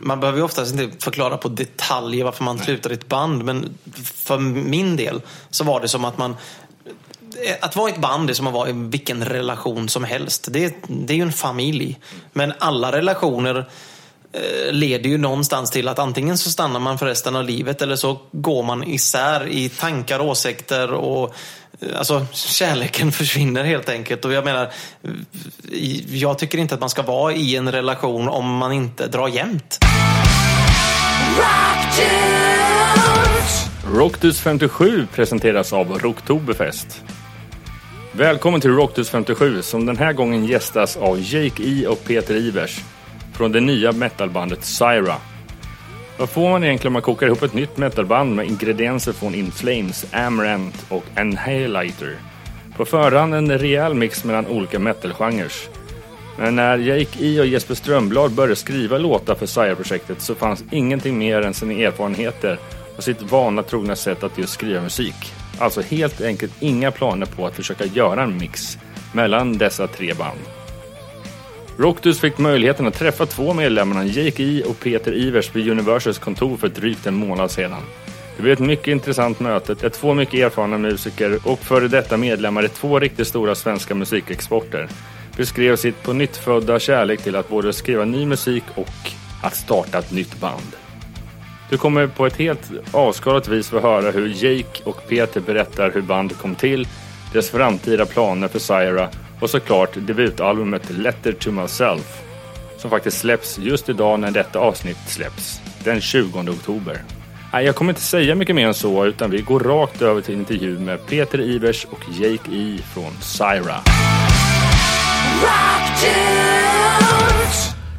Man behöver ju oftast inte förklara på detaljer varför man slutar ett band, men för min del så var det som att man att vara i ett band är som att vara i vilken relation som helst. Det, det är ju en familj. Men alla relationer eh, leder ju någonstans till att antingen så stannar man för resten av livet eller så går man isär i tankar, åsikter och Alltså kärleken försvinner helt enkelt. Och jag menar, jag tycker inte att man ska vara i en relation om man inte drar jämnt. Rockdus 57 presenteras av Rocktoberfest. Välkommen till Rockdus 57 som den här gången gästas av Jake E och Peter Ivers från det nya metalbandet Syra. Vad får man egentligen om man kokar ihop ett nytt metalband med ingredienser från In Flames, Amaranth och Annihilator? På förhand en rejäl mix mellan olika metalgenrer. Men när Jake E och Jesper Strömblad började skriva låtar för SIRE-projektet så fanns ingenting mer än sina erfarenheter och sitt vana trogna sätt att just skriva musik. Alltså helt enkelt inga planer på att försöka göra en mix mellan dessa tre band. Rockdus fick möjligheten att träffa två medlemmarna, Jake E och Peter Ivers vid Universals kontor för drygt en månad sedan. Det blev ett mycket intressant möte där två mycket erfarna musiker och före detta medlemmar i två riktigt stora svenska musikexporter beskrev sitt på nytt födda kärlek till att både skriva ny musik och att starta ett nytt band. Du kommer på ett helt avskalat vis få höra hur Jake och Peter berättar hur bandet kom till, deras framtida planer för Syra och såklart debutalbumet Letter to Myself som faktiskt släpps just idag när detta avsnitt släpps, den 20 oktober. Nej, jag kommer inte säga mycket mer än så utan vi går rakt över till intervju med Peter Ivers och Jake E från Syra.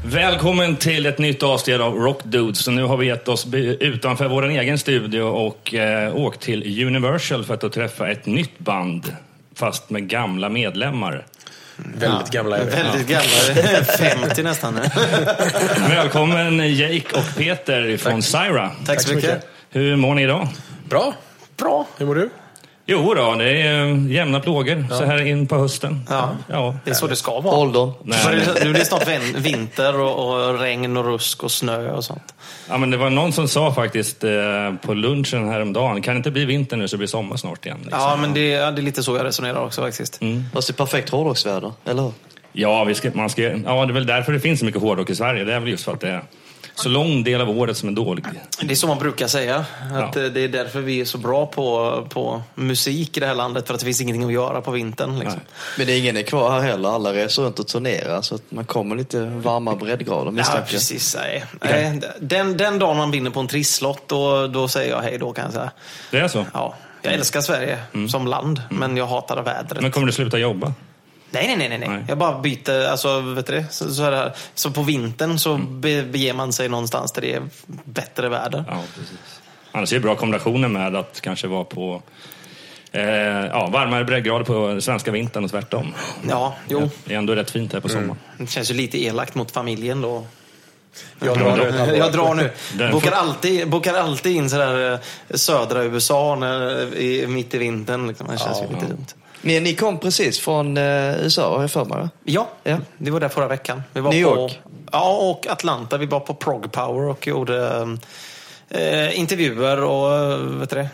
Välkommen till ett nytt avsnitt av Rock Dudes. Så nu har vi gett oss utanför vår egen studio och eh, åkt till Universal för att träffa ett nytt band. Fast med gamla medlemmar. Väldigt gamla är vi. Väldigt gamla, 50 nästan. Välkommen Jake och Peter från Syra. Tack så mycket. Hur mår ni idag? Bra. Bra. Hur mår du? Jo då, det är eh, jämna plågor så här in på hösten. Ja, Ja. det är så det ska vara. Åldern. Nu är det snart vin- vinter och, och regn och rusk och snö och sånt. Ja, men det var någon som sa faktiskt eh, på lunchen häromdagen, kan det inte bli vinter nu så blir sommar snart igen? Liksom. Ja, men det, ja, det är lite så jag resonerar också faktiskt. Fast det är perfekt hårdrocksväder, eller hur? Ja, vi ska, man ska, ja, det är väl därför det finns så mycket hårdrock i Sverige. Det är väl just för att det är så lång del av året som är dålig. Det är så man brukar säga. Att Ja. eh, Det är därför vi är så bra på, på musik i det här landet. För att det finns ingenting att göra på vintern. Liksom. Men det är ingen är kvar här heller. Alla reser runt och turnerar så att man kommer lite varma breddgrader Ja, misstänker precis. Nej. Nej, Den, den dagen man vinner på en trisslott, då, då säger jag hej då kan jag säga. Det är så? Ja, jag älskar Sverige som land, men jag hatar vädret. Men kommer du sluta jobba? Nej, nej, nej, nej, nej. Jag bara byter, alltså vet du det? Så, så, här. så på vintern så be, beger man sig någonstans där det är bättre väder. Ja, precis. Annars är det bra kombinationer med att kanske vara på eh, ja, varmare breddgrader på svenska vintern och tvärtom. Ja, jo. Det är ändå rätt fint här på sommaren. Det känns ju lite elakt mot familjen då. Jag drar nu. Jag drar nu. Bokar alltid, bokar alltid in sådär eh, södra USA när, i, mitt i vintern. Liksom. Det känns ju lite dumt. Ni, ni kom precis från eh, USA har jag för mig? Ja, Ja. det var där förra veckan. Vi var New på, York? Ja, och Atlanta. Vi var på Prog Power och gjorde eh, intervjuer och eh, vet det,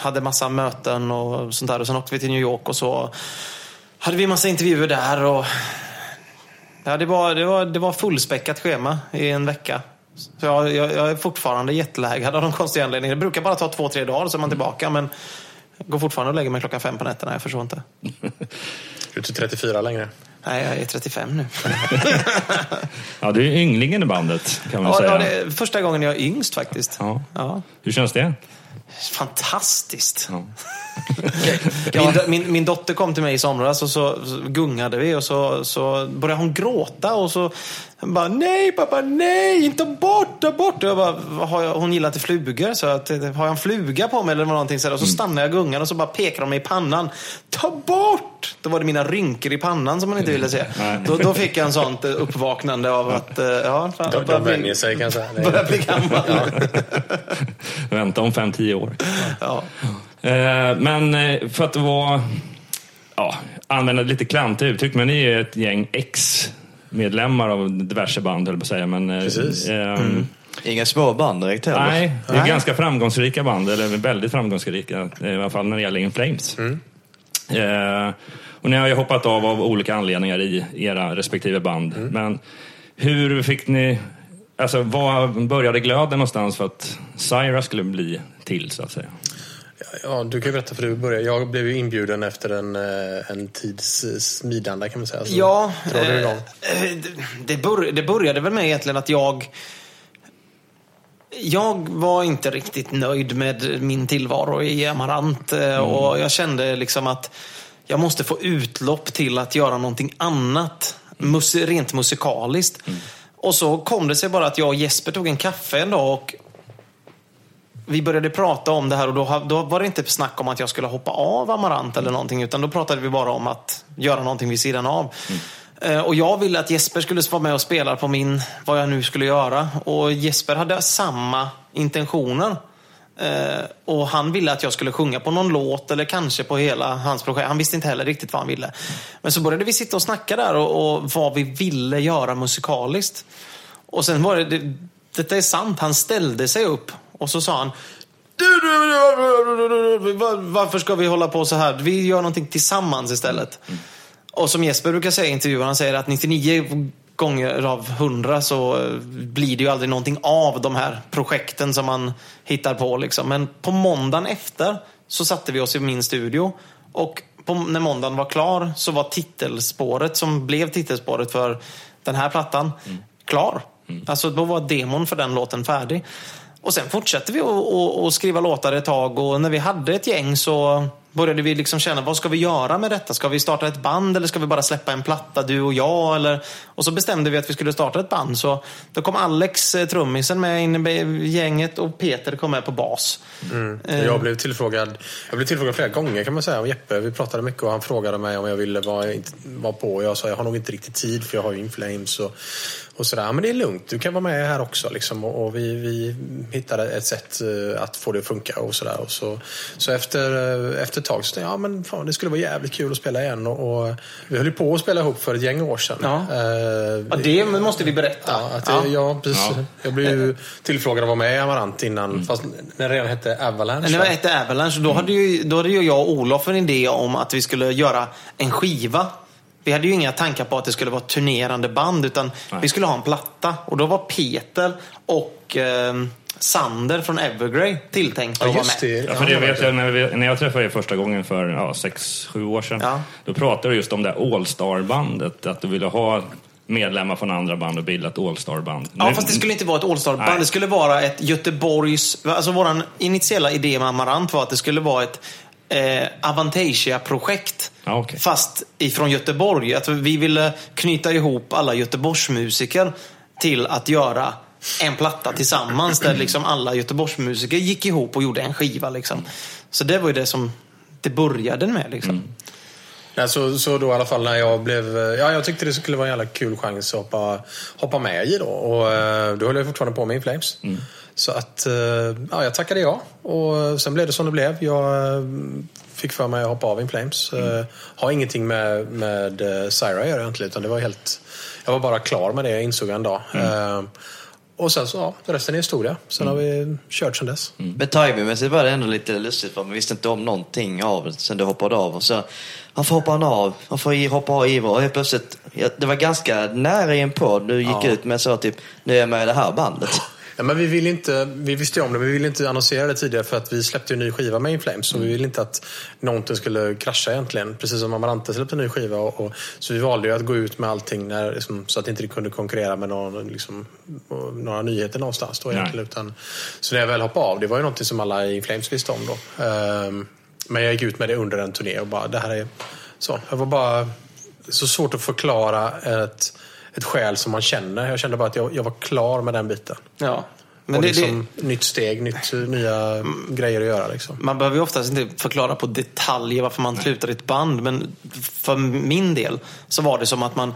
hade massa möten och sånt där. Och sen åkte vi till New York och så hade vi massa intervjuer där. Och, ja, det, var, det, var, det var fullspäckat schema i en vecka. Så jag, jag, jag är fortfarande jetlaggad av de konstiga anledningarna. Det brukar bara ta två, tre dagar så är man tillbaka. Men jag går fortfarande och lägger mig klockan fem på nätterna. Jag förstår inte. Du är inte 34 längre. Nej, jag är 35 nu. Ja, du är ynglingen i bandet kan man Ja, säga. ja, det är första gången jag är yngst faktiskt. Ja. Ja. Hur känns det? Fantastiskt. Ja. Min, min, min dotter kom till mig i somras och så, så gungade vi och så, så började hon gråta och så bara nej pappa, nej, inte bort, ta bort. Och jag bara, "Vad har jag, hon gillar inte flugor så att, har jag en fluga på mig eller någonting så, och så stannar jag gungan och så bara pekar de mig i pannan. Ta bort! Då var det mina rynkor i pannan som man inte ville se. Då, då fick jag en sånt eh, uppvaknande av att, eh, ja, fan, De, vänjer sig kanske. Börjar bli gammal. Vänta om fem tio år. Ja. Eh, Men eh, för att vara, ja, använda lite klantigt uttryck, men ni är ett gäng ex medlemmar av diverse band, höll på att säga. Men, eh, Precis. ehm, Inga små band direkt heller. Nej, det är Nej. ganska framgångsrika band, eller väldigt framgångsrika, i alla fall när det gäller In Flames. Eh, och ni har ju hoppat av av olika anledningar i era respektive band. Men hur fick ni, alltså var började glöden någonstans för att Syra skulle bli till, så att säga? Ja, du kan ju berätta för du började. Jag blev ju inbjuden efter en, eh, en tids eh, smidande kan man säga. Så Ja, eh, det- det, bör, det började väl med egentligen att jag jag var inte riktigt nöjd med min tillvaro i Amarant och jag kände liksom att jag måste få utlopp till att göra någonting annat, mus rent musikaliskt. Och så kom det sig bara att jag och Jesper tog en kaffe en dag och vi började prata om det här och då, då var det inte snack om att jag skulle hoppa av Amarant eller någonting utan då pratade vi bara om att göra någonting vid sidan av. Eh, Och jag ville att Jesper skulle vara med och spela på min, vad jag nu skulle göra. Och Jesper hade samma intentioner. Eh, och han ville att jag skulle sjunga på någon låt eller kanske på hela hans projekt. Han visste inte heller riktigt vad han ville. Men så började vi sitta och snacka där och, och vad vi ville göra musikaliskt. Och sen var det, det, detta är sant, han ställde sig upp och så sa han "Du, du, du, du, du, var- Varför ska vi hålla på så här? Vi gör någonting tillsammans istället. Och som Jesper brukar säga i intervjuer, han säger att 99 gånger av 100 så eh, blir det ju aldrig någonting av de här projekten som man hittar på. Liksom. Men på måndagen efter så satte vi oss i min studio och på, när måndagen var klar så var titelspåret som blev titelspåret för den här plattan klar. Alltså då var demon för den låten färdig. Och sen fortsatte vi att- att skriva låtar ett tag och när vi hade ett gäng så började vi liksom känna, vad ska vi göra med detta? Ska vi starta ett band eller ska vi bara släppa en platta, du och jag? Eller... Och så bestämde vi att vi skulle starta ett band. Så då kom Alex, eh, trummisen, med in i gänget och Peter kom med på bas. Eh, Jag blev tillfrågad jag blev tillfrågad flera gånger kan man säga av Jeppe. Vi pratade mycket och han frågade mig om jag ville vara, vara på. Jag sa jag har nog inte riktigt tid för jag har ju Inflames och, och sådär. Men det är lugnt, du kan vara med här också. Liksom. Och, och vi, vi hittade ett sätt eh, att få det att funka och sådär. Och så, så efter, efter tag så tänkte jag ja, men fan, det skulle vara jävligt kul att spela igen. Och, och vi höll ju på att spela ihop för ett gäng år sedan. Ja. Eh, Ja, det måste vi berätta. Ja, att det, ja. precis. Ja. Jag blev ju tillfrågad att vara med i Amarant innan, fast när det redan hette Avalanche. Men det ett Avalanche. Då hade, ju, då hade ju jag och Olof en idé om att vi skulle göra en skiva. Vi hade ju inga tankar på att det skulle vara turnerande band, utan vi skulle ha en platta. Och då var Peter och eh, Sander från Evergrey tilltänkta Ja, att vara just med. det. Ja, för det vet jag, när, vi, när jag träffade er första gången för ja, sex, sju år sedan. Ja. Då pratade du just om det här All-Star-bandet. Att du ville ha medlemmar från andra band och bilda ett All-Star-band. Ja, Nu- fast det skulle inte vara ett All-Star-band. Det skulle vara ett Göteborgs... Alltså vår initiala idé med Amarant var att det skulle vara ett eh, Avantasia-projekt. Ja, okej. Fast ifrån Göteborg. Att vi ville knyta ihop alla Göteborgsmusiker till att göra en platta tillsammans. Där liksom alla Göteborgsmusiker gick ihop och gjorde en skiva. Liksom. Så det var ju det som det började med. Liksom. Ja, så, så då i alla fall när jag blev... Ja, jag tyckte det skulle vara en jävla kul chans att hoppa, hoppa med i då. Och eh, då höll jag fortfarande på med Inflames. Så att, eh, ja, jag tackade ja. Och sen blev det som det blev. Jag eh, fick för mig att hoppa av Inflames. Mm. Har ingenting med, med eh, Syra att göra egentligen. Utan det var helt... Jag var bara klar med det, jag insåg en dag. Eh, och sen så, ja, resten är historia. Sen har vi kört sen dess. Men timingmässigt var det ändå lite lustigt för man visste inte om någonting av det sen du hoppade av. Och så, varför hoppar han av? Varför hoppar av Ivar? Och helt plötsligt, det var ganska nära i en podd du gick Ja. ut med så typ, nu är jag med i det här bandet. Ja, men vi, vill inte, vi visste om det, men vi ville inte annonsera det tidigare för att vi släppte en ny skiva med Inflames. Så vi ville inte att någonting skulle krascha egentligen. Precis som Amarante släppte en ny skiva. Och, och, så vi valde ju att gå ut med allting när, liksom, så att inte det kunde konkurrera med någon, liksom, några nyheter någonstans. Då, egentligen, utan, så när jag väl hoppade av, det var ju någonting som alla i Inflames visste om då. Ehm, men jag gick ut med det under en turné och bara, det här är så. Jag var bara så svårt att förklara ett, ett skäl som man känner. Jag kände bara att jag, jag var klar med den biten. Ja. Men och det, det, liksom, nytt steg, nytt, nya grejer att göra. Liksom. Man behöver ju oftast inte förklara på detaljer varför man slutar ett band, men för min del så var det som att man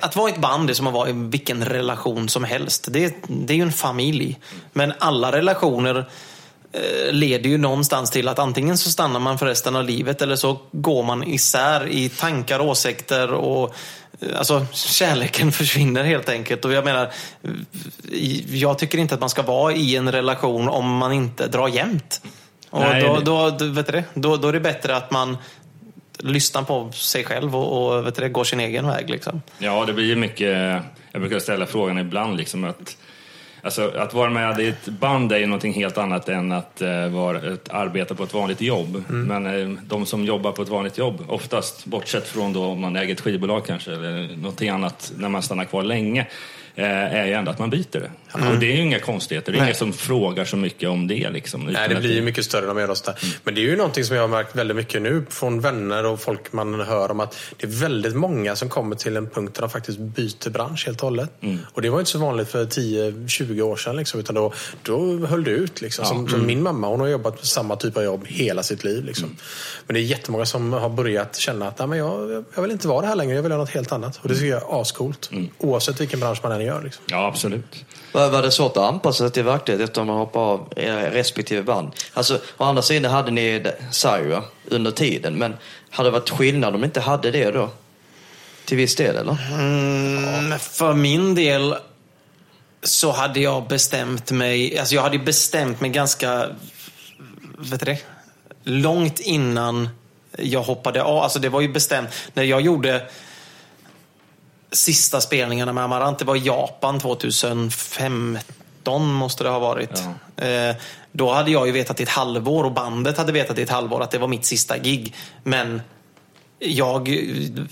att vara i ett band är som att vara i vilken relation som helst. Det är, det är ju en familj. Men alla relationer eh, leder ju någonstans till att antingen så stannar man för resten av livet eller så går man isär i tankar, åsikter och Alltså kärleken försvinner helt enkelt. Och jag menar, jag tycker inte att man ska vara i en relation om man inte drar jämnt. Och Nej, då, då, då, vet du? Då, då är det bättre att man lyssnar på sig själv och, och vet du går sin egen väg. Liksom. Ja, det blir mycket... Jag brukar ställa frågan ibland liksom att Alltså, att vara med i ett band är ju någonting helt annat än att, eh, vara, att arbeta på ett vanligt jobb. Men eh, de som jobbar på ett vanligt jobb, oftast bortsett från då om man äger ett skivbolag kanske, eller någonting annat när man stannar kvar länge, är ju ändå att man byter det. Och det är ju inga konstigheter, det är Nej. ingen som frågar så mycket om det. Liksom, Nej, det blir ju mycket större när man gör sådär. Men det är ju någonting som jag har märkt väldigt mycket nu från vänner och folk man hör om att det är väldigt många som kommer till en punkt där de faktiskt byter bransch helt och hållet. Och det var inte så vanligt för 10-20 år sedan liksom, utan då, då höll det ut. Liksom. Som, som min mamma, hon har jobbat med samma typ av jobb hela sitt liv. Liksom. Men det är jättemånga som har börjat känna att Nej, men jag, jag vill inte vara det här längre, jag vill göra något helt annat. Och det tycker jag är ascoolt. Oavsett vilken bransch man än gör. Liksom. Ja, absolut. Var, var det svårt att anpassa sig till verkligheten efter att man hoppar av era respektive band? Alltså, å andra sidan hade ni Syra under tiden, men hade det varit skillnad om ni inte hade det då? Till viss del, eller? Mm, För min del så hade jag bestämt mig, alltså jag hade bestämt mig ganska, vet du det, långt innan jag hoppade av. Alltså det var ju bestämt, när jag gjorde sista spelningarna med Amarant, det var Japan 2015 måste det ha varit. Eh, då hade jag ju vetat i ett halvår och bandet hade vetat i ett halvår att det var mitt sista gig. Men jag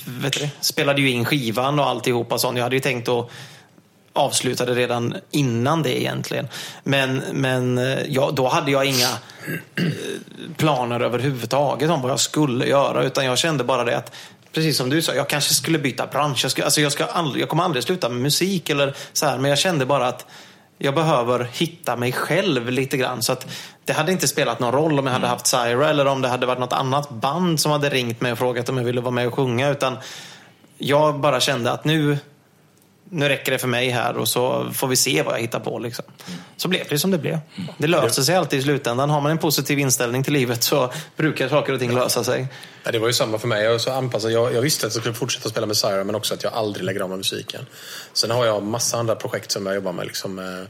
vet du, spelade ju in skivan och alltihopa sånt. Jag hade ju tänkt att avsluta det redan innan det egentligen. Men, men eh, ja, då hade jag inga eh, planer överhuvudtaget om vad jag skulle göra. Utan jag kände bara det att, precis som du sa, jag kanske skulle byta bransch. Jag, skulle, alltså jag, ska aldrig, jag kommer aldrig sluta med musik eller så här, men jag kände bara att jag behöver hitta mig själv lite grann. Så att det hade inte spelat någon roll om jag hade haft Syra eller om det hade varit något annat band som hade ringt mig och frågat om jag ville vara med och sjunga. Utan jag bara kände att nu, nu räcker det för mig här och så får vi se vad jag hittar på. Liksom. Så blev det som det blev. Det löser sig alltid i slutändan. Har man en positiv inställning till livet så brukar saker och ting lösa sig. Ja, det var ju samma för mig. Jag, så anpassad. Jag, jag visste att jag skulle fortsätta spela med Syra men också att jag aldrig lägger av med musiken. Sen har jag massa andra projekt som jag jobbar med. Liksom, med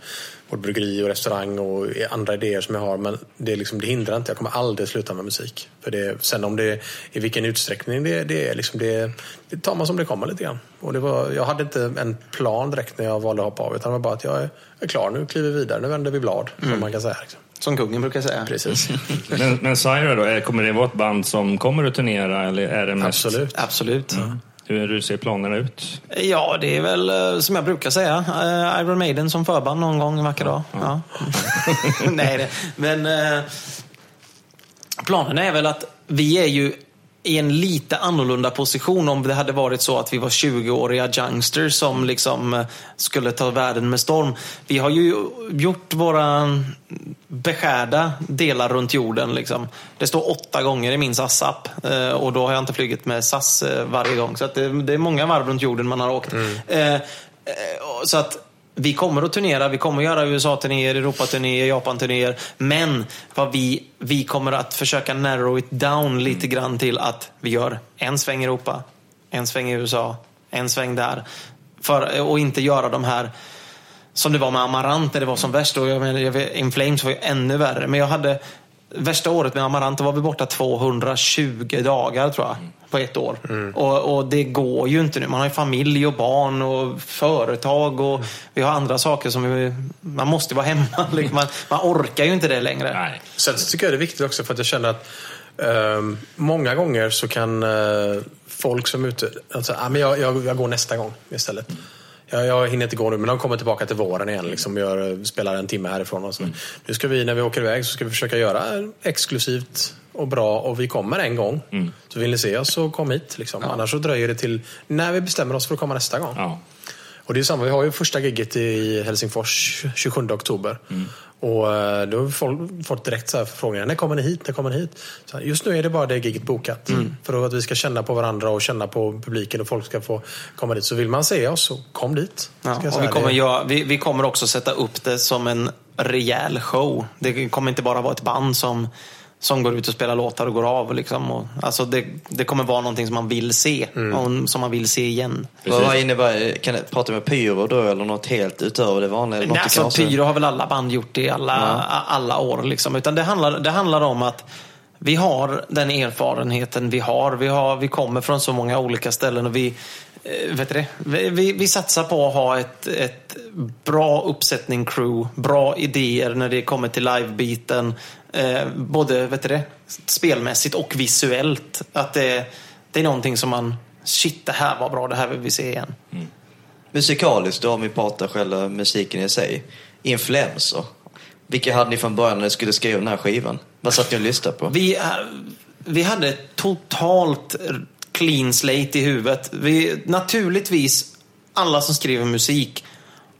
både bryggeri och restaurang och andra idéer som jag har. Men det, liksom, det hindrar inte. Jag kommer aldrig sluta med musik. För det, sen om det i vilken utsträckning det, det är, liksom, det, det tar man som det kommer lite grann. Och det var, jag hade inte en plan direkt när jag valde att hoppa av. Utan det var bara att jag är, är klar nu, kliver vidare. Nu vänder vi blad. Som man kan säga. Liksom. Som kungen brukar säga. Precis. Men, men Syra då, är- kommer det vara ett band som kommer att turnera eller är det mest... Absolut. Absolut. Hur, hur ser planerna ut? Ja, det är väl eh, som jag brukar säga. eh, Iron Maiden som förband någon gång en vacker dag. Ja. Nej, men eh, planen är väl att vi är ju i en lite annorlunda position om det hade varit så att vi var 20-åriga youngsters som liksom eh, skulle ta världen med storm. Vi har ju gjort våra beskärda delar runt jorden. Liksom. Det står åtta gånger i min SAS-app eh, och då har jag inte flugit med SAS eh, varje gång. Så det, är många varv runt jorden man har åkt. Och- så att vi kommer att turnera, vi kommer att göra USA-turnéer, Europa-turnéer, Japan-turnéer. Men vad vi, vi kommer att försöka narrow it down lite grann till att vi gör en sväng i Europa, en sväng i USA, en sväng där. För, och inte göra de här som det var med Amarant när det var som värst. Och jag menar, In Flames var ju ännu värre. Men jag hade värsta året med Amarant, då var vi borta 220 dagar tror jag. På ett år. Och, och det går ju inte nu. Man har ju familj och barn och företag och vi har andra saker som vi, man måste vara hemma. Liksom. Man, man orkar ju inte det längre. Nej. Sen tycker jag det är viktigt också för att jag känner att ehm, många gånger så kan eh, folk som är ute, alltså, ah, men jag, jag, jag går nästa gång istället. Jag, jag hinner inte gå nu, men de kommer tillbaka till våren igen. Liksom, gör, spelar en timme härifrån. Och så. Nu ska vi, när vi åker iväg, så ska vi försöka göra exklusivt och bra. Och vi kommer en gång. Så vill ni se oss så kom hit. Liksom. Annars så dröjer det till när vi bestämmer oss för att komma nästa gång. Ja. Och det är samma, vi har ju första gigget i Helsingfors 27 oktober. Mm. Och eh, då har folk fått direkt så här förfrågningar. När kommer ni hit? När kommer ni hit? Så här, just nu är det bara det gigget bokat. Mm. För att vi ska känna på varandra och känna på publiken och folk ska få komma dit. Så vill man se oss, så kom dit. Ja, och vi, kommer göra, vi, vi kommer också sätta upp det som en rejäl show. Det kommer inte bara vara ett band som som går ut och spelar låtar och går av. Liksom. Och, alltså det, det kommer vara någonting som man vill se och som man vill se igen. Vad, vad innebär Kan du prata med pyro då eller något helt utöver det vanliga? Nej, alltså, pyro har väl alla band gjort i alla, alla år. Liksom. Utan det handlar, det handlar om att vi har den erfarenheten vi har. Vi, har. vi kommer från så många olika ställen och vi, vet du det? Vi, vi, satsar på att ha ett, ett bra uppsättning crew, bra idéer när det kommer till livebiten. Eh, både vet du det? spelmässigt och visuellt. Att det, det är någonting som man, shit det här var bra, det här vill vi se igen. Musikaliskt, då om vi pratar själva musiken i sig. Influenser. Vilka hade ni från början när ni skulle skriva den här skivan? Vad satt ni och lyssnade på? Vi, eh, vi hade totalt clean slate i huvudet. Vi, naturligtvis, alla som skriver musik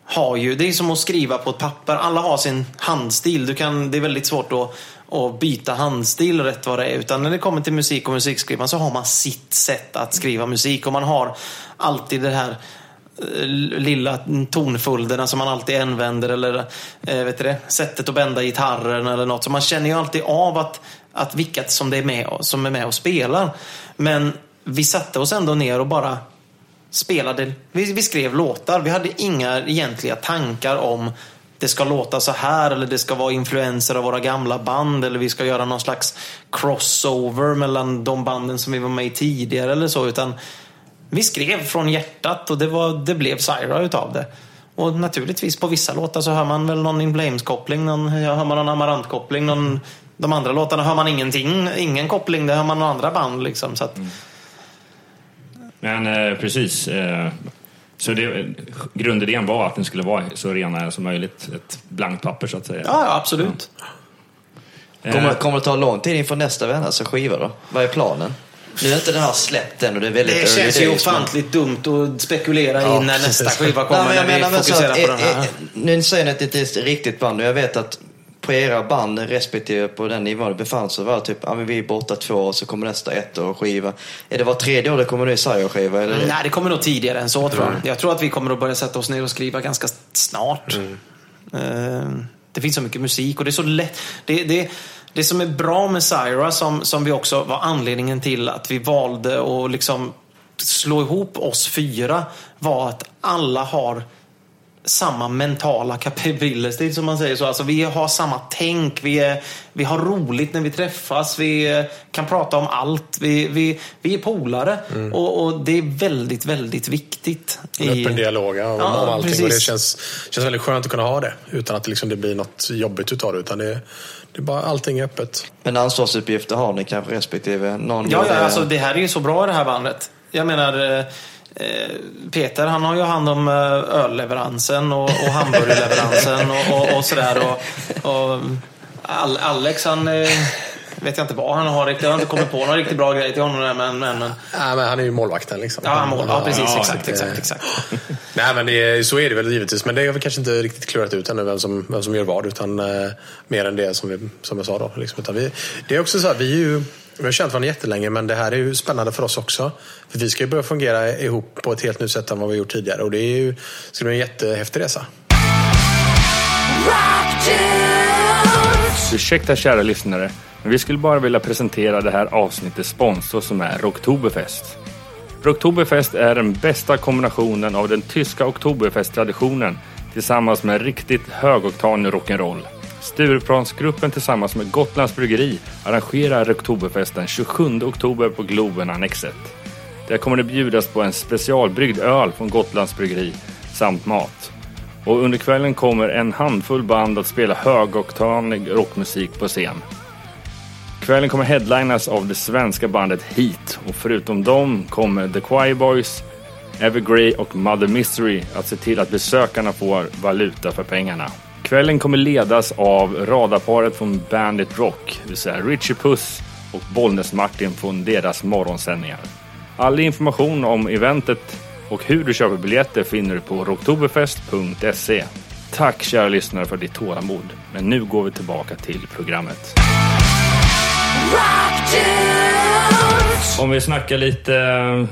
har ju, det är som att skriva på ett papper. Alla har sin handstil. Du kan, det är väldigt svårt att, att byta handstil rätt vad det är. Utan när det kommer till musik och musikskrivande så har man sitt sätt att skriva musik. Och man har alltid det här eh, lilla tonföljderna som man alltid använder eller eh, vet du det, sättet att bända gitarren eller något. Så man känner ju alltid av att, att vilka som, det är med, som är med och spelar. Men vi satte oss ändå ner och bara spelade. Vi, vi skrev låtar. Vi hade inga egentliga tankar om det ska låta så här eller det ska vara influenser av våra gamla band eller vi ska göra någon slags crossover mellan de banden som vi var med i tidigare eller så. Utan vi skrev från hjärtat och det, var, det blev Syra utav det. Och naturligtvis på vissa låtar så hör man väl någon In Blames-koppling, någon, hör man någon Amarant-koppling. Någon, de andra låtarna hör man ingenting, ingen koppling, det hör man några andra band liksom. Så att, mm. Men eh, precis. Eh, så det, grundidén var att den skulle vara så rena som möjligt. Ett blankt papper så att säga. ja, ja, absolut. Kommer, kommer det ta lång tid inför nästa Vännäs skiva då? Vad är planen? Nu är inte den här släppt än och det är väldigt Det känns ju men- ofantligt dumt att spekulera Ja, i när nästa skiva Nej, kommer, men jag när vi menar men så fokuserar att, på den eh, här. eh, Nu säger ni att det inte är ett riktigt band och jag vet att på era band respektive på den nivån det befann sig var det typ, ja men vi är borta två år så kommer nästa ett år skiva. Är det var tredje år det kommer ny Sire-skiva eller? Nej, det kommer nog tidigare än så tror jag. Jag tror att vi kommer att börja sätta oss ner och skriva ganska snart. Eh, Det finns så mycket musik och det är så lätt. Det, det, det som är bra med Syra, som, som vi också var anledningen till att vi valde att liksom slå ihop oss fyra, var att alla har samma mentala capabilities som man säger så. Alltså vi har samma tänk, vi, är, vi har roligt när vi träffas, vi eh, kan prata om allt, vi, vi, vi är polare. Och, och det är väldigt, väldigt viktigt. En öppen dialog ja, om, Ja, om allting. precis. Och det känns, känns väldigt skönt att kunna ha det. Utan att det, liksom, det blir något jobbigt utav det. Utan det, det är bara, allting är öppet. Men ansvarsuppgifter har ni kanske respektive någon Ja, ja det- alltså, det här är ju så bra i det här bandet. Jag menar, eh, eh, Peter han har ju hand om eh, ölleveransen och, och hamburgerleveransen och, och, och sådär. Och, och Al- Alex han eh, vet jag inte vad han har riktigt. Jag har inte kommit på någon riktigt bra grej till honom. där, Men, men, men, Nej, men han är ju målvakten. Liksom. ja, han mål, ja, precis. Ja, exakt, exakt, exakt. Nej, men det så är det väl givetvis. Men det har vi kanske inte riktigt klurat ut ännu vem som, vem som gör vad. Utan eh, mer än det som, vi, som jag sa då. Liksom. Utan vi, det är också så här, vi är ju vi har känt varandra jättelänge men det här är ju spännande för oss också. För vi ska ju börja fungera ihop på ett helt nytt sätt än vad vi gjort tidigare. Och det är ju, ska bli en jättehäftig resa. Ursäkta kära lyssnare, men vi skulle bara vilja presentera det här avsnittets sponsor som är Rocktoberfest. Rocktoberfest är den bästa kombinationen av den tyska Oktoberfest-traditionen tillsammans med riktigt högoktanig rock'n'roll. Stureplansgruppen tillsammans med Gotlands Bryggeri arrangerar Oktoberfesten 27 oktober på Globen Annexet. Där kommer det bjudas på en specialbryggd öl från Gotlands Bryggeri samt mat. Och under kvällen kommer en handfull band att spela högoktanig rockmusik på scen. Kvällen kommer headlinas av det svenska bandet Heat och förutom dem kommer The Choir Boys, Evergrey och Mother Mystery att se till att besökarna får valuta för pengarna. Kvällen kommer ledas av radarparet från Bandit Rock, det vill säga Richie Puss och Bollnäs-Martin från deras morgonsändningar. All information om eventet och hur du köper biljetter finner du på oktoberfest.se. Tack kära lyssnare för ditt tålamod. Men nu går vi tillbaka till programmet. Om vi snackar lite,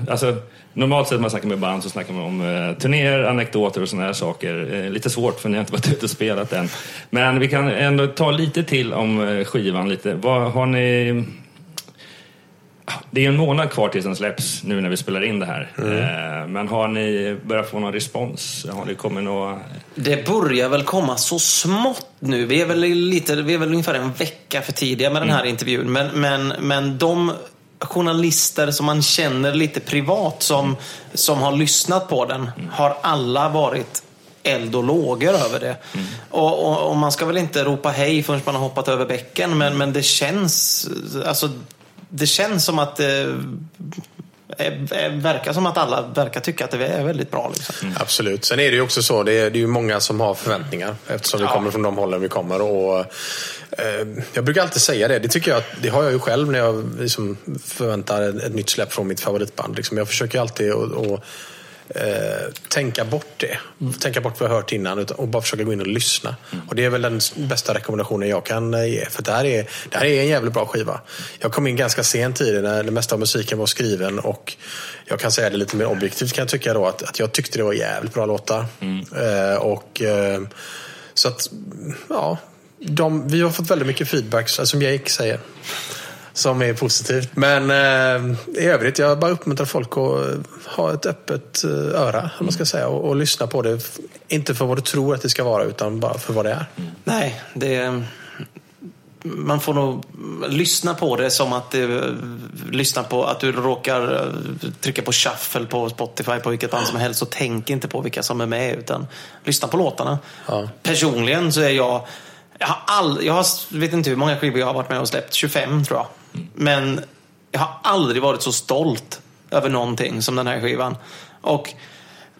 alltså Normalt sett när man snackar med band så snackar man om eh, turnéer, anekdoter och sådana här saker. Eh, lite svårt för ni har inte varit ute och spelat än. Men vi kan ändå ta lite till om eh, skivan. Lite. Vad har ni... Det är en månad kvar tills den släpps nu när vi spelar in det här. Eh, Men har ni börjat få någon respons? Har det kommit några... Det börjar väl komma så smått nu. Vi är väl, lite, vi är väl ungefär en vecka för tidiga med den här intervjun. Men, men, men de journalister som man känner lite privat som, som har lyssnat på den har alla varit eld och lågor över det. Och, och, och man ska väl inte ropa hej förrän man har hoppat över bäcken. Men, men det känns alltså, det känns som att det eh, eh, verkar som att alla verkar tycka att det är väldigt bra. Liksom. Absolut. Sen är det ju också så, det är, det är ju många som har förväntningar eftersom vi kommer från de hållen vi kommer. Och, eh, jag brukar alltid säga det, det tycker jag, det har jag ju själv när jag liksom förväntar ett, nytt släpp från mitt favoritband. Liksom. Jag försöker alltid att eh, tänka bort det. Tänka bort vad jag hört innan och bara försöka gå in och lyssna. Och Det är väl den bästa rekommendationen jag kan eh, ge. För det här, är, det här är en jävligt bra skiva. Jag kom in ganska sent i det när det mesta av musiken var skriven och jag kan säga det lite mer objektivt kan jag tycka då att, att jag tyckte det var jävligt bra låtar. Eh, och eh, Så att, ja. De, vi har fått väldigt mycket feedback, som Jake säger som är positivt. Men eh, i övrigt, jag bara uppmuntrar folk att eh, ha ett öppet eh, öra, man ska säga, och, och lyssna på det. Inte för vad du tror att det ska vara, utan bara för vad det är. Nej, det... Man får nog lyssna på det som att det, lyssna på att du råkar eh, trycka på shuffle på Spotify på vilket band som helst och tänk inte på vilka som är med utan lyssna på låtarna. Ja. Personligen så är jag jag har, all, jag har vet inte hur många skivor jag har varit med och släppt, 25 tror jag. Men jag har aldrig varit så stolt över någonting som den här skivan. Och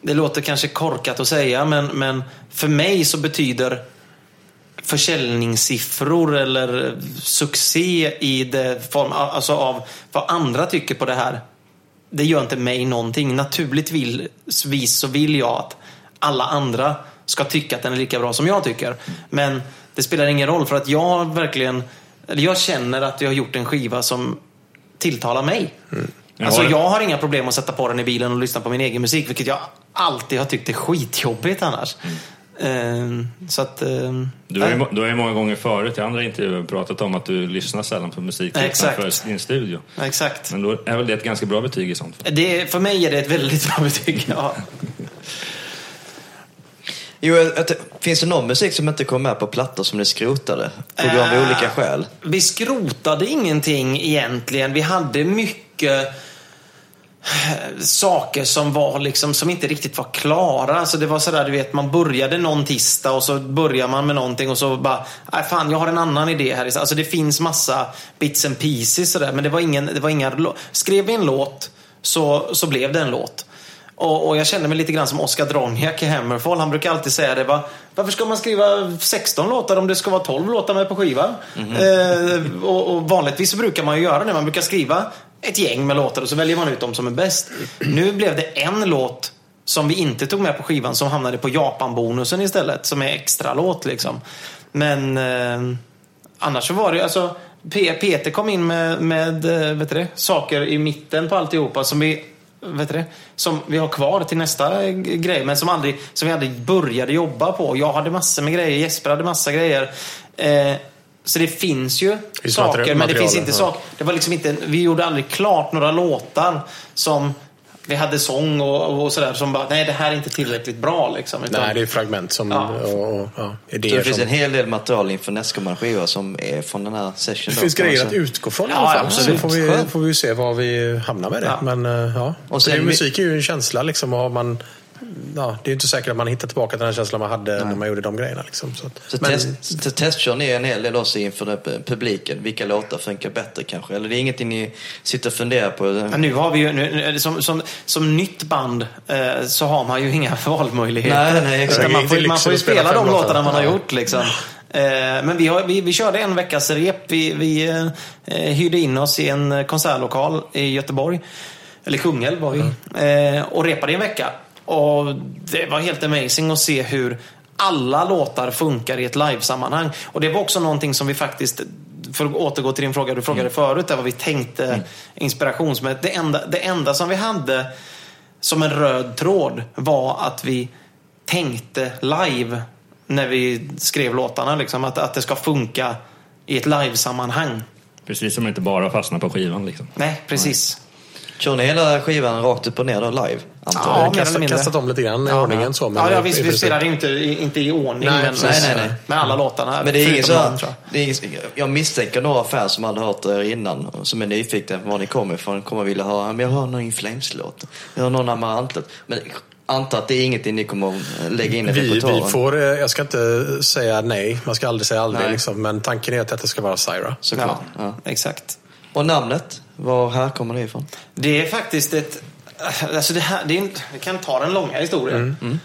det låter kanske korkat att säga, men, men för mig så betyder försäljningssiffror eller succé i det form, alltså av vad andra tycker på det här. Det gör inte mig någonting. Naturligtvis så vill jag att alla andra ska tycka att den är lika bra som jag tycker. Men det spelar ingen roll för att jag verkligen, eller jag känner att jag har gjort en skiva som tilltalar mig. Mm. Alltså jag har inga problem att sätta på den i bilen och lyssna på min egen musik, vilket jag alltid har tyckt är skitjobbigt annars. Eh, så att... eh, Du har, ju, du har ju många gånger förut i andra intervjuer pratat om att du lyssnar sällan på musik utanför din studio. Exakt. Men då är väl det ett ganska bra betyg i sånt fall. Det, för mig är det ett väldigt bra betyg. Ja. Jo, att, finns det någon musik som inte kom med på plattor som ni skrotade? På grund av Äh. olika skäl? Vi skrotade ingenting egentligen. Vi hade mycket eh, saker som var liksom, som inte riktigt var klara. Alltså det var sådär, du vet, man började någon tisdag och så börjar man med någonting och så bara, nej fan, jag har en annan idé här. Alltså det finns massa bits and pieces sådär, men det var ingen, det var inga, skrev vi en låt så, så blev det en låt. Och, och jag kände mig lite grann som Oscar Droniak i Hammerfall. Han brukar alltid säga det. Va? Varför ska man skriva 16 låtar om det ska vara 12 låtar med på skivan? Eh, och, och vanligtvis så brukar man ju göra det. Man brukar skriva ett gäng med låtar och så väljer man ut de som är bäst. Nu blev det en låt som vi inte tog med på skivan som hamnade på Japan-bonusen istället. Som är extra låt liksom. Men eh, annars så var det alltså Peter kom in med, med eh, vet du det, saker i mitten på alltihopa som vi vet du det, som vi har kvar till nästa grej men som, aldrig, som vi aldrig började jobba på. Jag hade massor med grejer, Jesper hade massa grejer. Eh, så det finns ju finns saker, men det finns inte ja. saker. Det var liksom inte, vi gjorde aldrig klart några låtar som vi hade sång och, och sådär som bara, nej det här är inte tillräckligt bra liksom. Utan, Nej, det är fragment som, Ja. och, och ja, Så idéer det finns som... en hel del material inför nästkommande skiva som är från den här sessionen. Det finns man grejer att utgå från i Ja, alla fall. absolut. Så får vi, får vi se var vi hamnar med det. Ja. Men eh, ja. Och sen sen, vi- musik är ju en känsla liksom. Och har man, ja, det är ju inte säkert att man hittar tillbaka till den känslan man hade när man gjorde de grejerna. Liksom. Så, Så men, test, testkör ni en hel del också inför publiken. Vilka låtar funkar bättre kanske? Eller det är ingenting ni sitter och funderar på? Men nu har vi ju, nu, som, som, som nytt band eh, så har man ju inga valmöjligheter. Nej, nej, exakt. Man, får, man får ju spela spela de låtarna man har Ja. gjort. Liksom. Eh, men vi, har, vi, vi körde en veckas rep. Vi, vi eh, hyrde in oss i en konsertlokal i Göteborg. Eller Kungälv var vi. Eh, och repade i en vecka. Och det var helt amazing att se hur alla låtar funkar i ett livesammanhang. Och det var också någonting som vi faktiskt för att återgå till din fråga du frågade förut, där vad vi tänkte inspirationsmässigt. Det enda, det enda som vi hade som en röd tråd var att vi tänkte live när vi skrev låtarna. Liksom, att, att det ska funka i ett livesammanhang. Precis som inte bara fastnar på skivan liksom. Nej, precis. Kör ni hela skivan rakt upp och ner då live? Antar Ja, mer eller kastat, mindre. kastat om lite grann i ordningen så. ja, ja, visst, vi spelar inte, i- inte i ordning, Nej, men. Nej, nej, nej. med alla låtarna. Men det är inget så, det är inget, jag misstänker några fans som aldrig hört er innan som är nyfikna på var ni kommer ifrån. Kommer vilja höra, men jag har någon Inflames-låt. Jag har någon Amarantlåt. Men antar att det är ingenting ni kommer att lägga in i Vi, repertoaren. vi får, eh, jag ska inte säga nej, man ska aldrig säga aldrig. Liksom, men tanken är att detta ska vara Syra. Såklart. Ja, Ja. exakt. Och namnet, var här kommer det ifrån? Det är faktiskt ett... Alltså det här, det är vi kan ta den långa historien.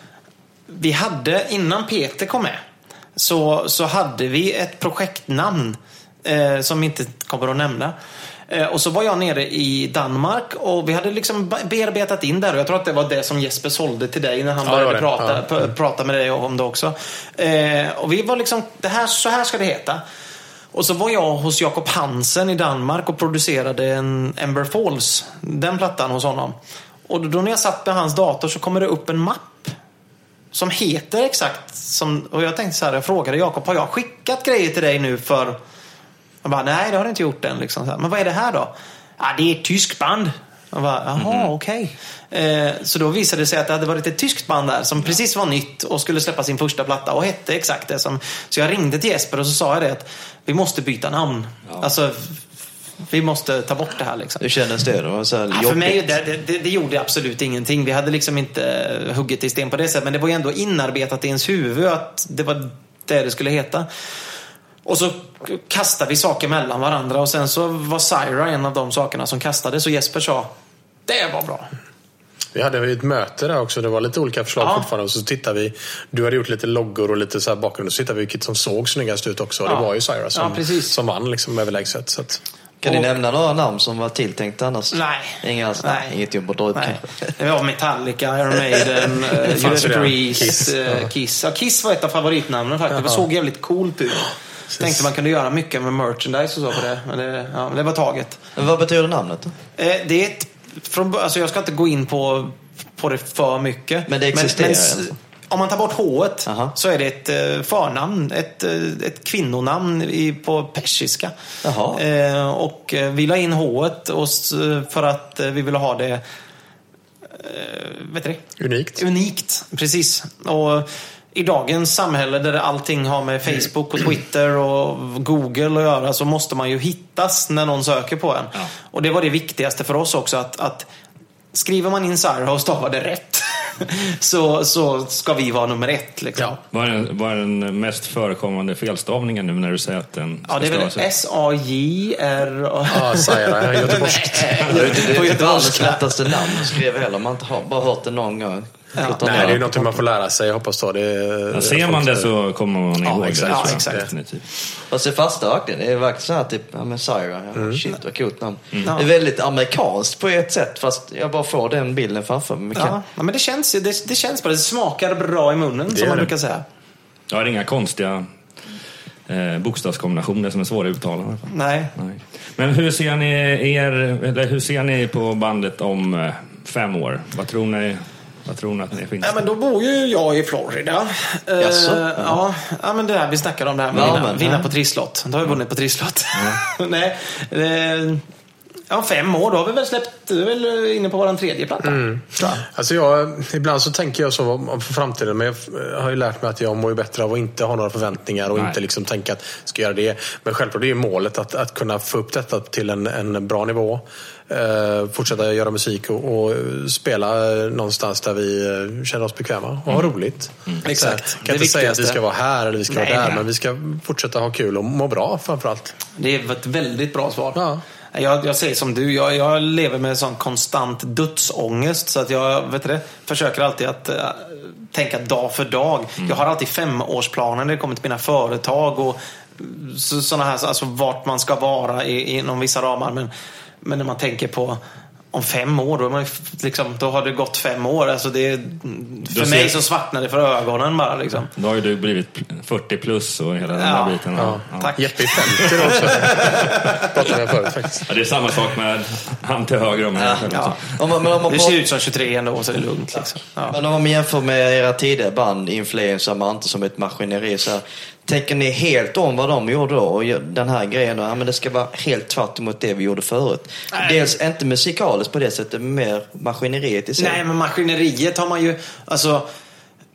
Vi hade, innan Peter kom med, så, så hade vi ett projektnamn eh, som inte kommer att nämna. Eh, och så var jag nere i Danmark och vi hade liksom bearbetat in där och jag tror att det var det som Jesper sålde till dig när han Ja, det började det. prata, Ja. prata med dig om det också. Eh, och vi var liksom, det här, så här ska det heta. Och så var jag hos Jakob Hansen i Danmark och producerade en Ember Falls, den plattan hos honom. Och då när jag satt med hans dator så kommer det upp en mapp som heter exakt som, och jag tänkte så här, jag frågade Jakob, har jag skickat grejer till dig nu för jag bara, nej det har du inte gjort än. Liksom. Men vad är det här då? Ja, det är ett tyskt band. Jag bara, jaha, okej. Eh, så då visade det sig att det hade varit ett tyskt band där som precis var nytt och skulle släppa sin första platta och hette exakt det som... Så jag ringde till Jesper och så sa jag det att vi måste byta namn. Alltså, vi måste ta bort det här liksom. Hur kändes det? Var så här Ja, för mig, det, det, det gjorde absolut ingenting. Vi hade liksom inte huggit i sten på det sättet. Men det var ju ändå inarbetat i ens huvud att det var det det skulle heta. Och så kastade vi saker mellan varandra och sen så var Syra en av de sakerna som kastades och Jesper sa det var bra. Vi hade ett möte där också. Det var lite olika förslag Ja. fortfarande. Och så tittade vi. Du hade gjort lite loggor och lite så här bakgrund. Och så tittade vi vilket som såg snyggast ut också. Ja. det var ju Syra som, Ja, som vann liksom överlägset. Så att, Kan ni nämna några namn som var tilltänkt annars? Nej. Inga alls? Nej. Nej. Inget ut Nej. Det var Metallica, Iron Maiden, fanns Judas. Priest, Kiss. Kiss. Ja. Kiss. Ja, Kiss var ett av favoritnamnen faktiskt. Det såg jävligt coolt ut. Tänkte man kunde göra mycket med merchandise och så på det. Men det, ja, det var taget. Men vad betyder namnet då? Eh, det är ett, från, alltså jag ska inte gå in på, på det för mycket. Men det existerar s- alltså? Om man tar bort H Aha. så är det ett eh, förnamn, ett, eh, ett kvinnonamn i, på persiska. Jaha. Eh, och vi la in H och för att vi ville ha det eh, vet du det? unikt. Unikt, precis. Och i dagens samhälle där allting har med Facebook och Twitter och Google att göra så måste man ju hittas när någon söker på en. Ja. Och det var det viktigaste för oss också att, att skriver man in Sarah och stavar det rätt så, så ska vi vara nummer ett. Liksom. Ja. Vad är, den, vad är den mest förekommande felstavningen nu när du säger att den ska Ja, det är väl? S-A-J-R... Ja, Syra. Göteborgskt. Det är ju inte världens lättaste namn att skriva heller. Man har- bara hört det någon gång. Klottar Nej, det är ju någonting man får lära sig. Jag hoppas då det är... Ja, ser man det så kommer man Ja, ihåg exakt. det. Ja, exakt. Definitivt. Fast det fasta verkligen. Det är verkligen så här typ, ja men Syra, ja, shit vad coolt namn. Mm. Ja. Det är väldigt amerikanskt på ett sätt fast jag bara får den bilden framför mig. Ja, ja, men det känns, ju- det, det känns bara, det smakar bra i munnen som gör man det. brukar säga. Jag har inga konstiga eh, bokstavskombinationer som är svåra att uttala. Nej. Nej. Men hur ser ni er, eller hur ser ni på bandet om eh, fem år? Vad tror ni, vad tror ni att ni finns? Ja, men då bor ju jag i Florida. Eh, Jaså? ja. ja, men det där vi snackade om det här med Ja, vinna, men, vinna på trisslott. Då har vi vunnit på trisslott. Nej. Eh, ja, fem år, då har vi väl släppt, du är väl inne på vår tredje platta. Tror jag. Alltså jag, ibland så tänker jag så om- framtiden, men jag har ju lärt mig att jag mår ju bättre av att inte ha några förväntningar och Nej. inte liksom tänka att ska göra det. Men självklart det är målet att, att kunna få upp detta till en, en bra nivå. Eh, fortsätta göra musik och, och spela eh, någonstans där vi eh, känner oss bekväma och ha roligt. Exakt. Så, Det kan inte säga att vi ska vara här eller vi ska Nej, vara där, men vi ska fortsätta ha kul och må bra framförallt. Det är ett väldigt bra svar. Ja. Jag, jag säger som du, jag, jag lever med sån konstant dödsångest. Så att jag vet du försöker alltid att äh, tänka dag för dag. Jag har alltid femårsplaner när det kommer till mina företag och så, såna här, alltså vart man ska vara i, inom vissa ramar. Men, men när man tänker på om fem år, då, är man, liksom, då har det gått fem år. Alltså det, för ser- mig så svartnar det för ögonen bara. Liksom. Då har ju du blivit 40 plus och hela den Ja, där biten. Ja. Ja. Tack. Jeppe är 50 då också. Pratade jag förut faktiskt. Ja, det är samma sak med han till höger om mig. Ja. Om man, om ser ut som 23 ändå, så det är lugnt. Liksom. Ja. men om man jämför med era tidigare band, Inflames och Amante som ett maskineri. Så här, tänker ni helt om vad de gjorde då? Och den här grejen, då, ja, men det ska vara helt tvärt emot det vi gjorde förut. Dels inte musikaliskt på det sättet, men mer maskineriet i sig. Nej, men maskineriet har man ju... Alltså,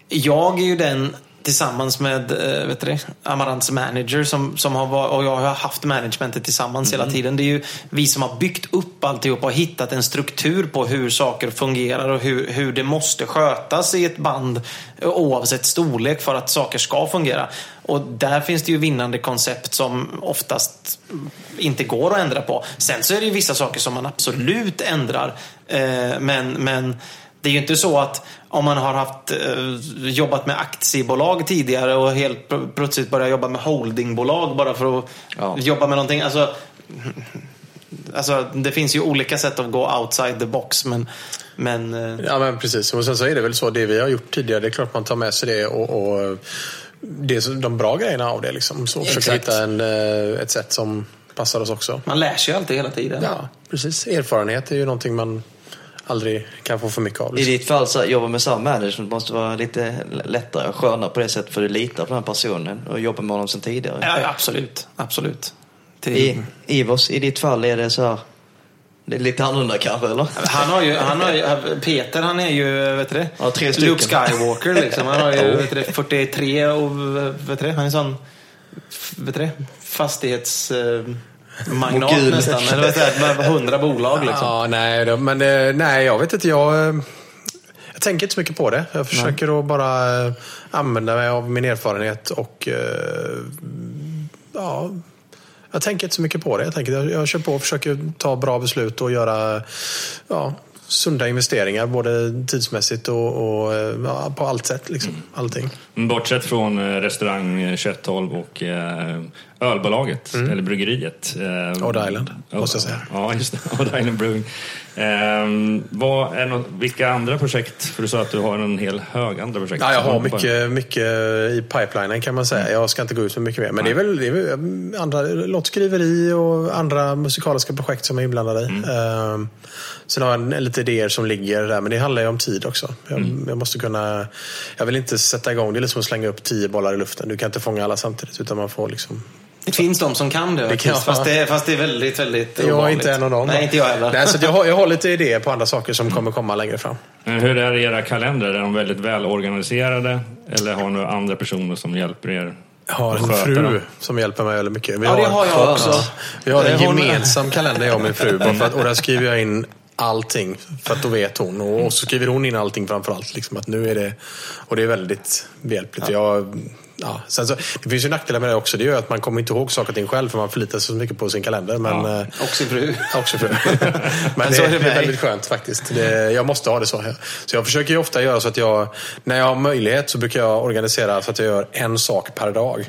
jag är ju den tillsammans med eh, vet du Amarants manager som, som har och jag har haft managementet tillsammans hela tiden. Det är ju vi som har byggt upp alltihop och hittat en struktur på hur saker fungerar och hur, hur det måste skötas i ett band eh, oavsett storlek för att saker ska fungera. Och där finns det ju vinnande koncept som oftast inte går att ändra på. Sen så är det ju vissa saker som man absolut ändrar. Eh, men, men det är ju inte så att om man har haft, eh, jobbat med aktiebolag tidigare och helt pl- plötsligt börjar jobba med holdingbolag bara för att Ja. jobba med någonting. Alltså, alltså, det finns ju olika sätt att gå outside the box. Men, men eh, Ja men precis. Och sen så är det väl så, det vi har gjort tidigare, det är klart man tar med sig det och, och det är de bra grejerna av det. Liksom. Så försöka Exakt. hitta en, eh, ett sätt som passar oss också. man lär sig ju alltid hela tiden. Ja, precis. Erfarenhet är ju någonting man aldrig kan få för mycket av. I Liksom. ditt fall så att jobba med samma management måste vara lite lättare och skönare på det sättet för du litar på den här personen och jobbar med honom sedan tidigare. Ja, absolut. absolut. Till, I, Ivos, i ditt fall är det så här, det är lite annorlunda kanske eller? Han har ju, han har ju, Peter han är ju, vet du det? Ja, tre stycken. Luke Skywalker liksom. Han har ju, vet du det, 43 och, vet du det, han är sån, vet du det, fastighets... Magnat Mogul. nästan. Eller det, med 100 bolag liksom. Ja, nej, då, men eh, nej, jag vet inte. Jag, eh, jag tänker inte så mycket på det. Jag försöker att bara eh, använda mig av min erfarenhet och ja, jag tänker inte så mycket på det. Jag, tänker, jag, jag kör på och försöker ta bra beslut och göra ja, sunda investeringar. Både tidsmässigt och, och ja, på allt sätt. Liksom. Allting. Men Bortsett från eh, restaurang eh, 2112 och eh, ölbolaget, eller bryggeriet. Eh, Odd Island, måste jag säga. Ja, just det. Odd Island Brewing. Eh, vad är något, vilka andra projekt? För du sa att du har en hel hög andra projekt. Ja, jag har mycket, mycket i pipelinen kan man säga. Jag ska inte gå ut med mycket mer. Men det är väl, det är väl mm, andra låtskriveri och andra musikaliska projekt som är inblandade i. Ehm, sen har jag lite idéer som ligger där, men det handlar ju om tid också. Jag, jag måste kunna... Jag vill inte sätta igång, det är liksom att slänga upp tio bollar i luften. Du kan inte fånga alla samtidigt, utan man får liksom... Det finns de som kan det, Det kan- fast, det, fast det är väldigt, väldigt Jag är inte en av dem. Nej, inte jag heller. Nej, så jag, har, jag har lite idéer på andra saker som kommer komma längre fram. Men hur är era kalendrar? Är de väldigt välorganiserade? Eller har ni andra personer som hjälper er? Jag har en fru dem? som hjälper mig väldigt mycket. Vi Ja, det har jag också. Vi har en Det gemensam kalender jag och min fru. Bara för att, och där skriver jag in allting. För att då vet hon. Och så skriver hon in allting framför allt. Liksom, att nu är det, och det är väldigt behjälpligt. Jag, ja, sen så, det finns ju nackdelar med det också. Det gör att man kommer inte ihåg saker och ting själv. För man förlitar sig så mycket på sin kalender. Men, Ja. eh, Och sin fru. Också fru. Men så det, är det är väldigt skönt faktiskt. Det, jag måste ha det så. Så jag försöker ju ofta göra så att jag, när jag har möjlighet så brukar jag organisera så att jag gör en sak per dag.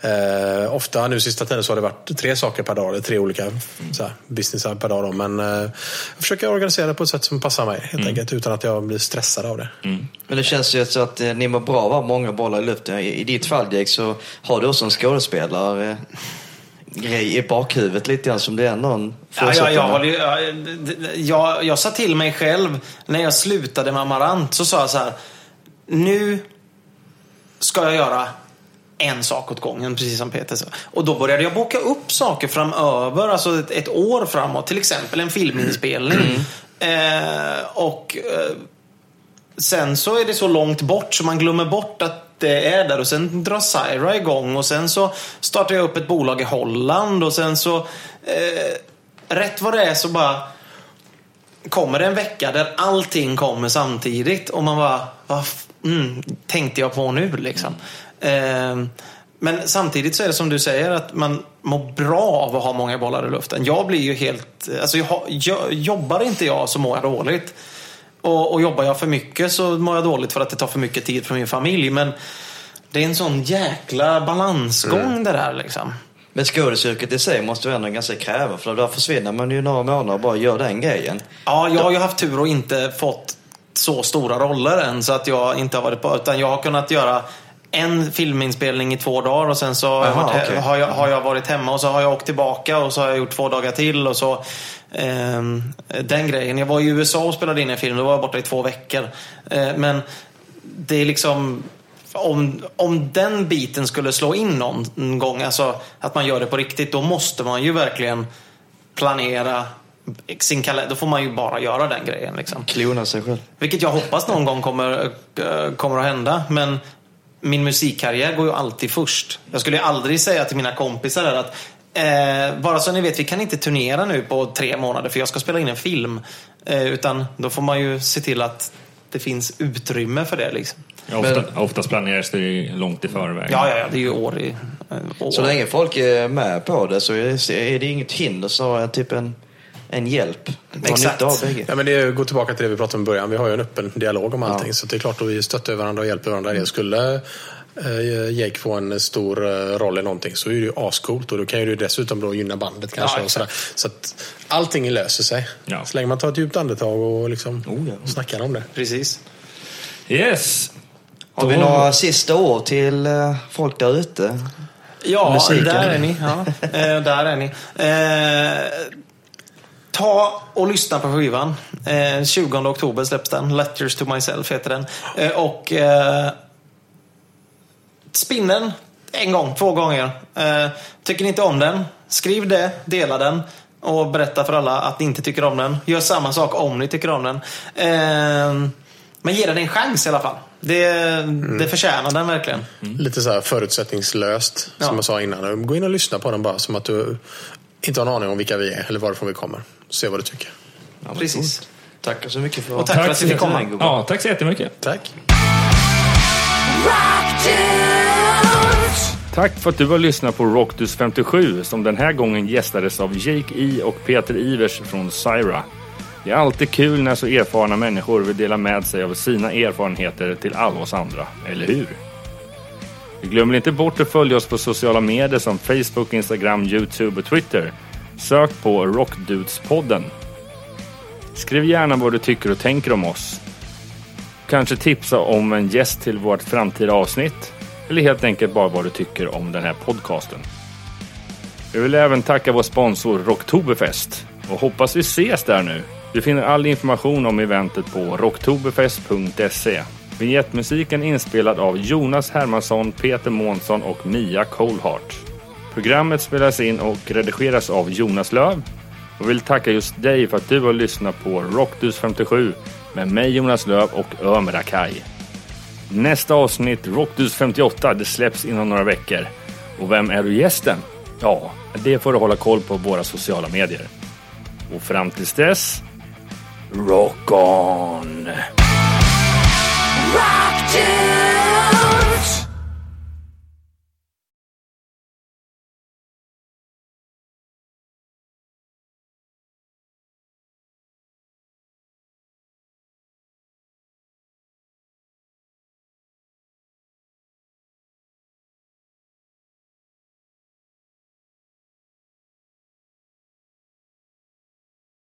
Eh, ofta nu sista tiden så har det varit tre saker per dag, eller tre olika så här, businessar per dag. Då. Men eh, jag försöker organisera det på ett sätt som passar mig helt enkelt, utan att jag blir stressad av det. Men det känns ju så att eh, ni mår bra ha många bollar i luften. I, i ditt fall Jake så har du också en skådespelare eh, grej i bakhuvudet lite grann som det är någon Ja, ja, jag, håller, ju- ja, jag, jag sa till mig själv när jag slutade med Amarant så sa jag så här. Nu ska jag göra en sak åt gången, precis som Peter sa. Och då började jag boka upp saker framöver, alltså ett, ett år framåt. Till exempel en filminspelning. Eh, och eh, sen så är det så långt bort så man glömmer bort att det är där och sen drar Saira igång och sen så startar jag upp ett bolag i Holland och sen så eh, rätt vad det är så bara kommer det en vecka där allting kommer samtidigt och man bara vad mm, tänkte jag på nu liksom. Eh, men samtidigt så är det som du säger att man mår bra av att ha många bollar i luften. Jag blir ju helt, alltså jag, jag, jobbar inte jag så mår jag dåligt. Och, och jobbar jag för mycket så mår jag dåligt för att det tar för mycket tid från min familj. Men det är en sån jäkla balansgång det där liksom. Men skådisyrket i sig måste ju ändå ganska kräva för då försvinner man ju några månader och bara gör den grejen. Ja, jag har ju haft tur och inte fått så stora roller än så att jag inte har varit på, utan jag har kunnat göra en filminspelning i två dagar och sen så har, jag Aha, varit, he- okej. har, jag, har jag varit hemma och så har jag åkt tillbaka och så har jag gjort två dagar till och så ehm, den grejen. Jag var i USA och spelade in en film, då var jag borta i två veckor. Eh, men det är liksom om, om den biten skulle slå in någon gång, alltså att man gör det på riktigt, då måste man ju verkligen planera sin kalender. Då får man ju bara göra den grejen. Liksom. Klona sig själv. Vilket jag hoppas någon gång kommer, eh, kommer att hända. Men min musikkarriär går ju alltid först. Jag skulle ju aldrig säga till mina kompisar där att eh, bara så ni vet, vi kan inte turnera nu på tre månader för jag ska spela in en film. Eh, utan då får man ju se till att det finns utrymme för det. Liksom. Ja, ofta, oftast planeras det ju långt i förväg. Ja, ja, ja, det är ju år i eh, år. Så länge folk är med på det så är är det inget hinder snarare typ en, en hjälp. Exakt. av bägge. Ja, men det går tillbaka till det vi pratade om i början. Vi har ju en öppen dialog om allting. Så det är klart att vi stöttar varandra och hjälper varandra. Det skulle eh, Jake få en stor eh, roll i någonting så är det ju ascoolt och då kan ju det dessutom då gynna bandet kanske. Ja, och sådär. Så att allting löser sig. Ja. Så länge man tar ett djupt andetag och liksom Oh, ja. snackar om det. Precis. Yes! Har vi Då- några sista ord till eh, folk där ute? Ja, Musiken. där är ni. Ja, eh, där är ni. Ta och lyssna på skivan. Eh, 20 oktober släpps den. Letters to myself heter den. Eh, och eh, spinn den en gång, två gånger. Eh, tycker ni inte om den, skriv det, dela den och berätta för alla att ni inte tycker om den. Gör samma sak om ni tycker om den. Eh, men ge den en chans i alla fall. Det, det förtjänar den verkligen. Lite så här förutsättningslöst, Ja. som jag sa innan. Gå in och lyssna på den bara som att du inte har en aning om vilka vi är eller varifrån vi kommer. Se vad du tycker. Ja, Precis. coolt. Tack så mycket för Och tack för att vi fick komma. Ja, tack så jättemycket. Tack! Tack för att du har lyssnat på Rockdus 57 som den här gången gästades av Jake E och Peter Ivers från Syra. Det är alltid kul när så erfarna människor vill dela med sig av sina erfarenheter till alla oss andra, eller hur? Glömmer inte bort att följa oss på sociala medier som Facebook, Instagram, Youtube och Twitter. Sök på Rockdudespodden. Skriv gärna vad du tycker och tänker om oss. Kanske tipsa om en gäst till vårt framtida avsnitt. Eller helt enkelt bara vad du tycker om den här podcasten. Vi vill även tacka vår sponsor Rocktoberfest och hoppas vi ses där nu. Du finner all information om eventet på rocktoberfest.se. Vignettmusiken inspelad av Jonas Hermansson, Peter Månsson och Mia Colehart. Programmet spelas in och redigeras av Jonas Löv och vill tacka just dig för att du har lyssnat på Rockdus 57 med mig Jonas Löv och Ömer Akai. Nästa avsnitt, Rockdus 58, det släpps inom några veckor. Och vem är du gästen? Ja, det får du hålla koll på våra sociala medier. Och fram tills dess, rock on! Rock